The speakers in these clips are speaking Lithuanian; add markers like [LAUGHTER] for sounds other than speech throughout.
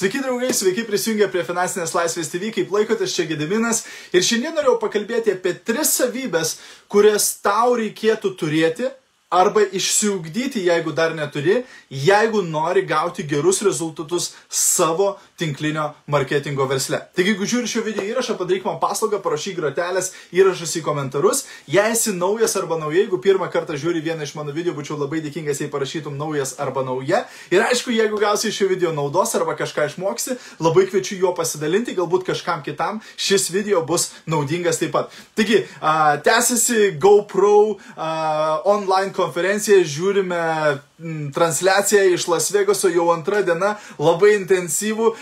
Sveiki draugai, sveiki prisijungę prie Finansinės laisvės TV, kaip laikotės čia Gediminas. Ir šiandien norėjau pakalbėti apie tris savybės, kurias tau reikėtų turėti arba išsiugdyti, jeigu dar neturi, jeigu nori gauti gerus rezultatus savo tinklinio marketingo versle. Taigi, jeigu žiūri šio video įrašą, padaryk man paslaugą, parašyk grotelės įrašus į komentarus. Jei esi naujas arba nauja, jeigu pirmą kartą žiūri vieną iš mano video, būčiau labai dėkingas, jei parašytum naujas arba nauja. Ir aišku, jeigu gausi šio video naudos arba kažką išmoksi, labai kviečiu juo pasidalinti, galbūt kažkam kitam šis video bus naudingas taip pat. Taigi, uh, tęsiasi GoPro uh, online conferência, juro-me transliaciją iš Las Vegaso jau antrą dieną, labai intensyvų.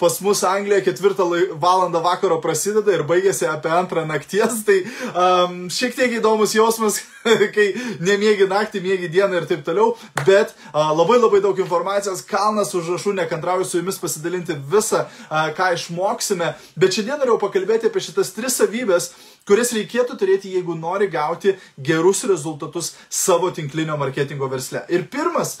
Pas mus Anglija ketvirtą valandą vakaro prasideda ir baigėsi apie antrą nakties. Tai um, šiek tiek įdomus jausmas, [LAUGHS] kai nemiegi naktį, miegi dieną ir taip toliau. Bet a, labai labai daug informacijos, kalnas užrašų, nekantrauju su jumis pasidalinti visą, a, ką išmoksime. Bet šiandien norėjau pakalbėti apie šitas tris savybės kurias reikėtų turėti, jeigu nori gauti gerus rezultatus savo tinklinio marketingo versle. Ir pirmas,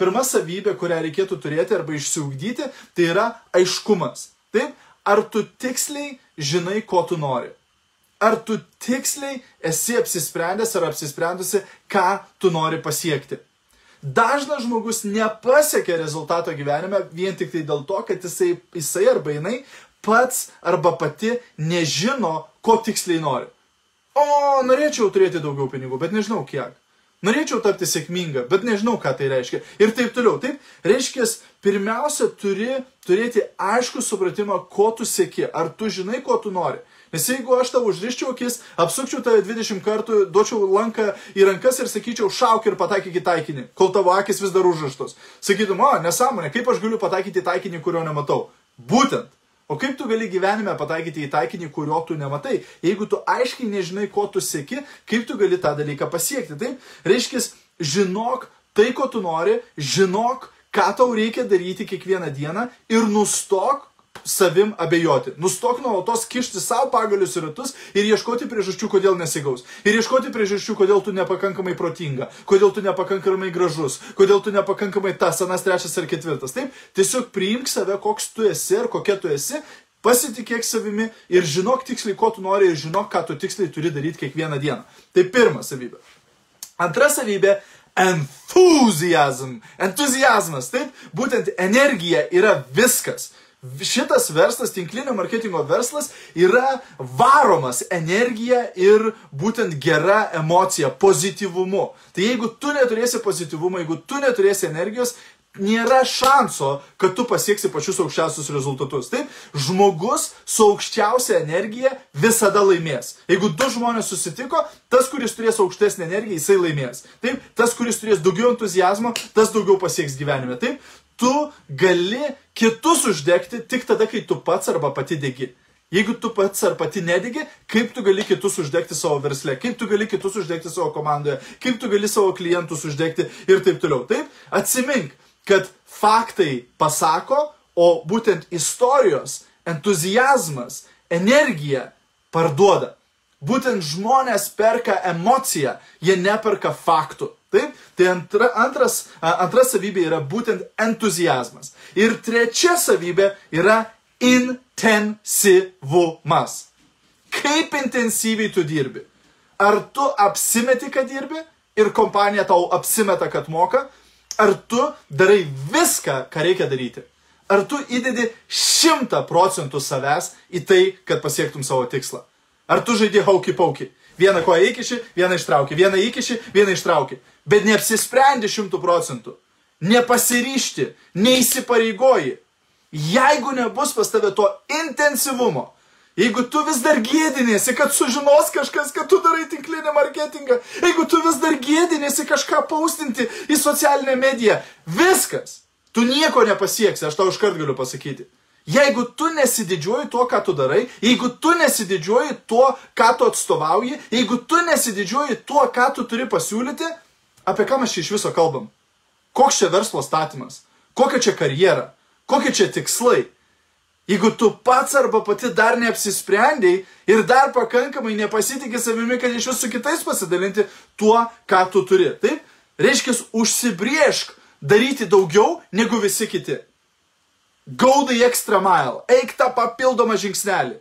pirma savybė, kurią reikėtų turėti arba išsiugdyti, tai yra aiškumas. Taip, ar tu tiksliai žinai, ko tu nori? Ar tu tiksliai esi apsisprendęs ar apsisprendusi, ką tu nori pasiekti? Dažnas žmogus nepasiekia rezultato gyvenime vien tik tai dėl to, kad jisai, jisai arba jinai pats arba pati nežino, ko tiksliai nori. O, norėčiau turėti daugiau pinigų, bet nežinau kiek. Norėčiau tapti sėkminga, bet nežinau, ką tai reiškia. Ir taip toliau. Taip, reiškia, pirmiausia, turi turėti aišku supratimą, ko tu sėki. Ar tu žinai, ko tu nori. Nes jeigu aš tau užriščiau akis, apsukčiau tave 20 kartų, duočiau lanką į rankas ir sakyčiau, šauk ir pataikyk į taikinį, kol tavo akis vis dar užrištos. Sakytum, o, nesąmonė, kaip aš galiu pataikyti į taikinį, kurio nematau. Būtent. O kaip tu gali gyvenime pataikyti į taikinį, kurio tu nematai? Jeigu tu aiškiai nežinai, ko tu sėki, kaip tu gali tą dalyką pasiekti? Taip, reiškia, žinok tai, ko tu nori, žinok, ką tau reikia daryti kiekvieną dieną ir nustok savim abejoti. Nustok nuolatos kišti savo pagalius į ratus ir ieškoti priežasčių, kodėl nesigaus. Ir ieškoti priežasčių, kodėl tu nepakankamai protinga, kodėl tu nepakankamai gražus, kodėl tu nepakankamai tas, anas, trečias ar ketvirtas. Taip, tiesiog priimk save, koks tu esi ir kokia tu esi, pasitikėk savimi ir žinok tiksliai, ko tu nori ir žinok, ką tu tiksliai turi daryti kiekvieną dieną. Tai pirma savybė. Antra savybė enthusiasm. Entuzijazmas, taip, būtent energija yra viskas. Šitas verslas, tinklinio marketingo verslas yra varomas energija ir būtent gera emocija, pozityvumu. Tai jeigu tu neturėsi pozityvumo, jeigu tu neturėsi energijos, nėra šanso, kad tu pasieksi pačius aukščiausius rezultatus. Taip, žmogus su aukščiausia energija visada laimės. Jeigu du žmonės susitiko, tas, kuris turės aukštesnę energiją, jisai laimės. Taip, tas, kuris turės daugiau entuzijazmo, tas daugiau pasieks gyvenime. Taip, tu gali kitus uždegti tik tada, kai tu pats arba pati degi. Jeigu tu pats ar pati nedegi, kaip tu gali kitus uždegti savo versle, kaip tu gali kitus uždegti savo komandoje, kaip tu gali savo klientus uždegti ir taip toliau. Taip, atsimink, kad faktai pasako, o būtent istorijos, entuzijazmas, energija parduoda. Būtent žmonės perka emociją, jie neperka faktų. Taip? Tai antra, antras, antra savybė yra būtent entuzijazmas. Ir trečia savybė yra intensyvumas. Kaip intensyviai tu dirbi? Ar tu apsimeti, kad dirbi ir kompanija tau apsimeta, kad moka? Ar tu darai viską, ką reikia daryti? Ar tu įdedi šimtą procentų savęs į tai, kad pasiektum savo tikslą? Ar tu žaidži hauki pauki? Vieną koją įkiši, vieną ištrauki, vieną įkiši, vieną ištrauki. Bet neapsisprendi šimtų procentų. Nepasiryšti, neįsipareigoji. Jeigu nebus pas tave to intensyvumo, jeigu tu vis dar gėdinėsi, kad sužinos kažkas, kad tu darai tinklinį marketingą, jeigu tu vis dar gėdinėsi kažką paustinti į socialinę mediją, viskas, tu nieko nepasieksi, aš tau iškart galiu pasakyti. Jeigu tu nesididžiuoji tuo, ką tu darai, jeigu tu nesididžiuoji tuo, ką tu atstovauji, jeigu tu nesididžiuoji tuo, ką tu turi pasiūlyti, apie ką mes čia iš viso kalbam? Koks čia verslo statymas? Kokia čia karjera? Kokie čia tikslai? Jeigu tu pats arba pati dar neapsisprendėjai ir dar pakankamai nepasitikė savimi, kad iš visų kitais pasidalinti tuo, ką tu turi. Taip? Reiškia, užsibriešk daryti daugiau negu visi kiti. Go the extra mile. Eik tą papildomą žingsnelį.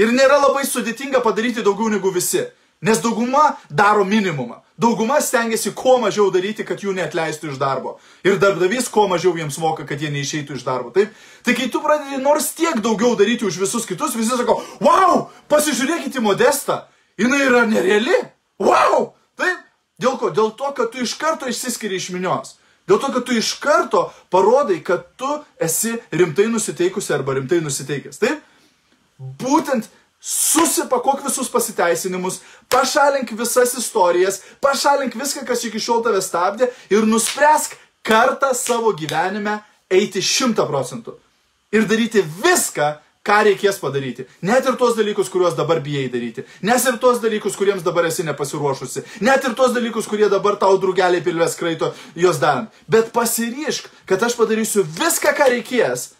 Ir nėra labai sudėtinga padaryti daugiau negu visi. Nes dauguma daro minimumą. Dauguma stengiasi kuo mažiau daryti, kad jų neatleistų iš darbo. Ir darbdavys kuo mažiau jiems moka, kad jie neišeitų iš darbo. Taip? Tai kai tu pradedi nors tiek daugiau daryti už visus kitus, visi sako, wow, pasižiūrėkite modestą. Jis yra nereali. Wow! Taip? Dėl ko? Dėl to, kad tu iš karto išsiskiri iš minios. Dėl to, kad tu iš karto parodai, kad tu esi rimtai nusiteikusi arba rimtai nusiteikęs. Taip? Būtent susipakok visus pasiteisinimus, pašalink visas istorijas, pašalink viską, kas iki šiol tave stabdė ir nuspręsk kartą savo gyvenime eiti šimta procentų. Ir daryti viską, ką reikės padaryti. Net ir tos dalykus, kuriuos dabar bijai daryti. Nes ir tos dalykus, kuriems dabar esi nepasiruošusi. Net ir tos dalykus, kurie dabar tau drugeliai pilvės kraito juos darant. Bet pasiryšk, kad aš padarysiu viską, ką reikės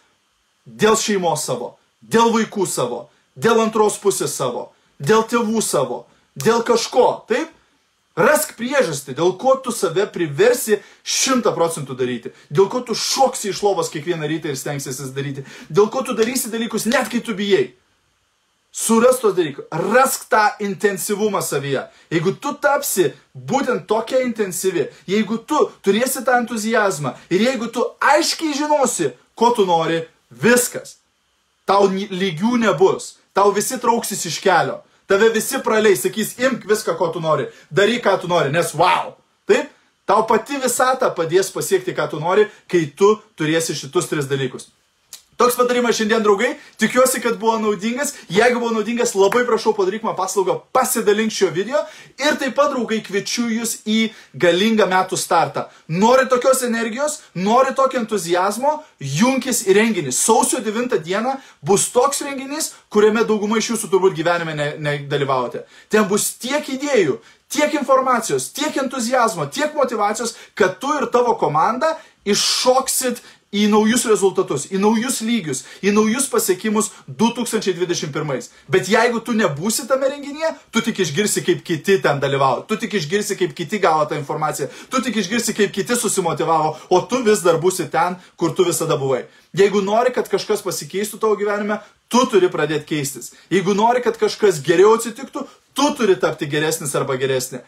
dėl šeimos savo, dėl vaikų savo, dėl antros pusės savo, dėl tėvų savo, dėl kažko. Taip? Rask priežastį, dėl ko tu save priversi šimta procentų daryti. Dėl ko tu šoksi iš lovos kiekvieną rytą ir stengsiesi daryti. Dėl ko tu darysi dalykus net kai tu bijai. Suras tos dalykus. Rask tą intensyvumą savyje. Jeigu tu tapsi būtent tokia intensyvi, jeigu tu turėsi tą entuzijazmą ir jeigu tu aiškiai žinosi, ko tu nori, viskas. Tau lygių nebus. Tau visi trauksis iš kelio. Tave visi praleis, sakys, imk viską, ko tu nori, daryk, ką tu nori, nes wow. Taip? Tau pati visata padės pasiekti, ką tu nori, kai tu turėsi šitus tris dalykus. Toks patarimas šiandien, draugai. Tikiuosi, kad buvo naudingas. Jeigu buvo naudingas, labai prašau padaryk man paslaugą, pasidalink šio video. Ir taip pat, draugai, kviečiu jūs į galingą metų startą. Nori tokios energijos, nori tokio entuzijazmo, junkis į renginį. Sausio 9 dieną bus toks renginys, kuriame dauguma iš jūsų turbūt gyvenime nedalyvaujate. Ten bus tiek idėjų, tiek informacijos, tiek entuzijazmo, tiek motivacijos, kad tu ir tavo komanda iššoksit į naujus rezultatus, į naujus lygius, į naujus pasiekimus 2021. Bet jeigu tu nebūsi tame renginyje, tu tik išgirsi, kaip kiti ten dalyvavo, tu tik išgirsi, kaip kiti gavo tą informaciją, tu tik išgirsi, kaip kiti susimotivavo, o tu vis dar būsi ten, kur tu visada buvai. Jeigu nori, kad kažkas pasikeistų tavo gyvenime, tu turi pradėti keistis. Jeigu nori, kad kažkas geriau atsitiktų, tu turi tapti geresnis arba geresnė.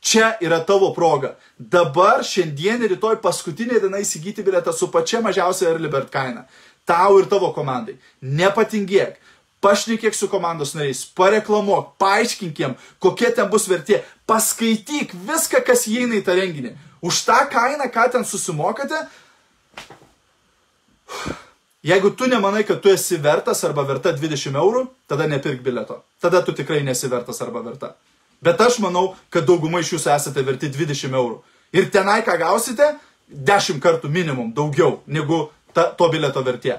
Čia yra tavo proga. Dabar, šiandien ir rytoj paskutinė diena įsigyti biletą su pačia mažiausia early bird kaina. Tau ir tavo komandai. Nepatingėk. Pašnekėk su komandos nariais, pareklamuok, paaiškink jiem, kokia ten bus vertė. Paskaityk viską, kas įeina į tą renginį. Už tą kainą, ką ten susimokate, Jeigu tu nemanai, kad tu esi vertas arba verta 20 eurų, tada nepirk bileto. Tada tu tikrai nesi vertas arba verta. Bet aš manau, kad dauguma iš jūsų esate verti 20 eurų. Ir tenai ką gausite, 10 kartų minimum daugiau negu ta, to bileto vertė.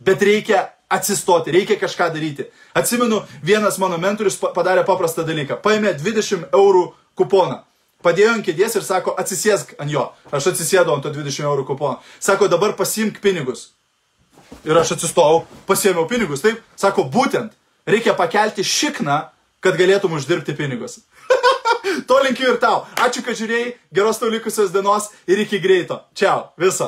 Bet reikia atsistoti, reikia kažką daryti. Atsimenu, vienas mano mentorius padarė paprastą dalyką. Paėmė 20 eurų kuponą. Padėjo ant kėdės ir sako, atsisėsk ant jo. Aš atsisėdau ant to 20 eurų kupono. Sako, dabar pasimk pinigus. Ir aš atsistojau, pasiėmiau pinigus. Taip, sako, būtent reikia pakelti šikną kad galėtum uždirbti pinigus. [LAUGHS] to linkiu ir tau. Ačiū, kad žiūrėjai, geros tau likusios dienos ir iki greito. Čiau, viso.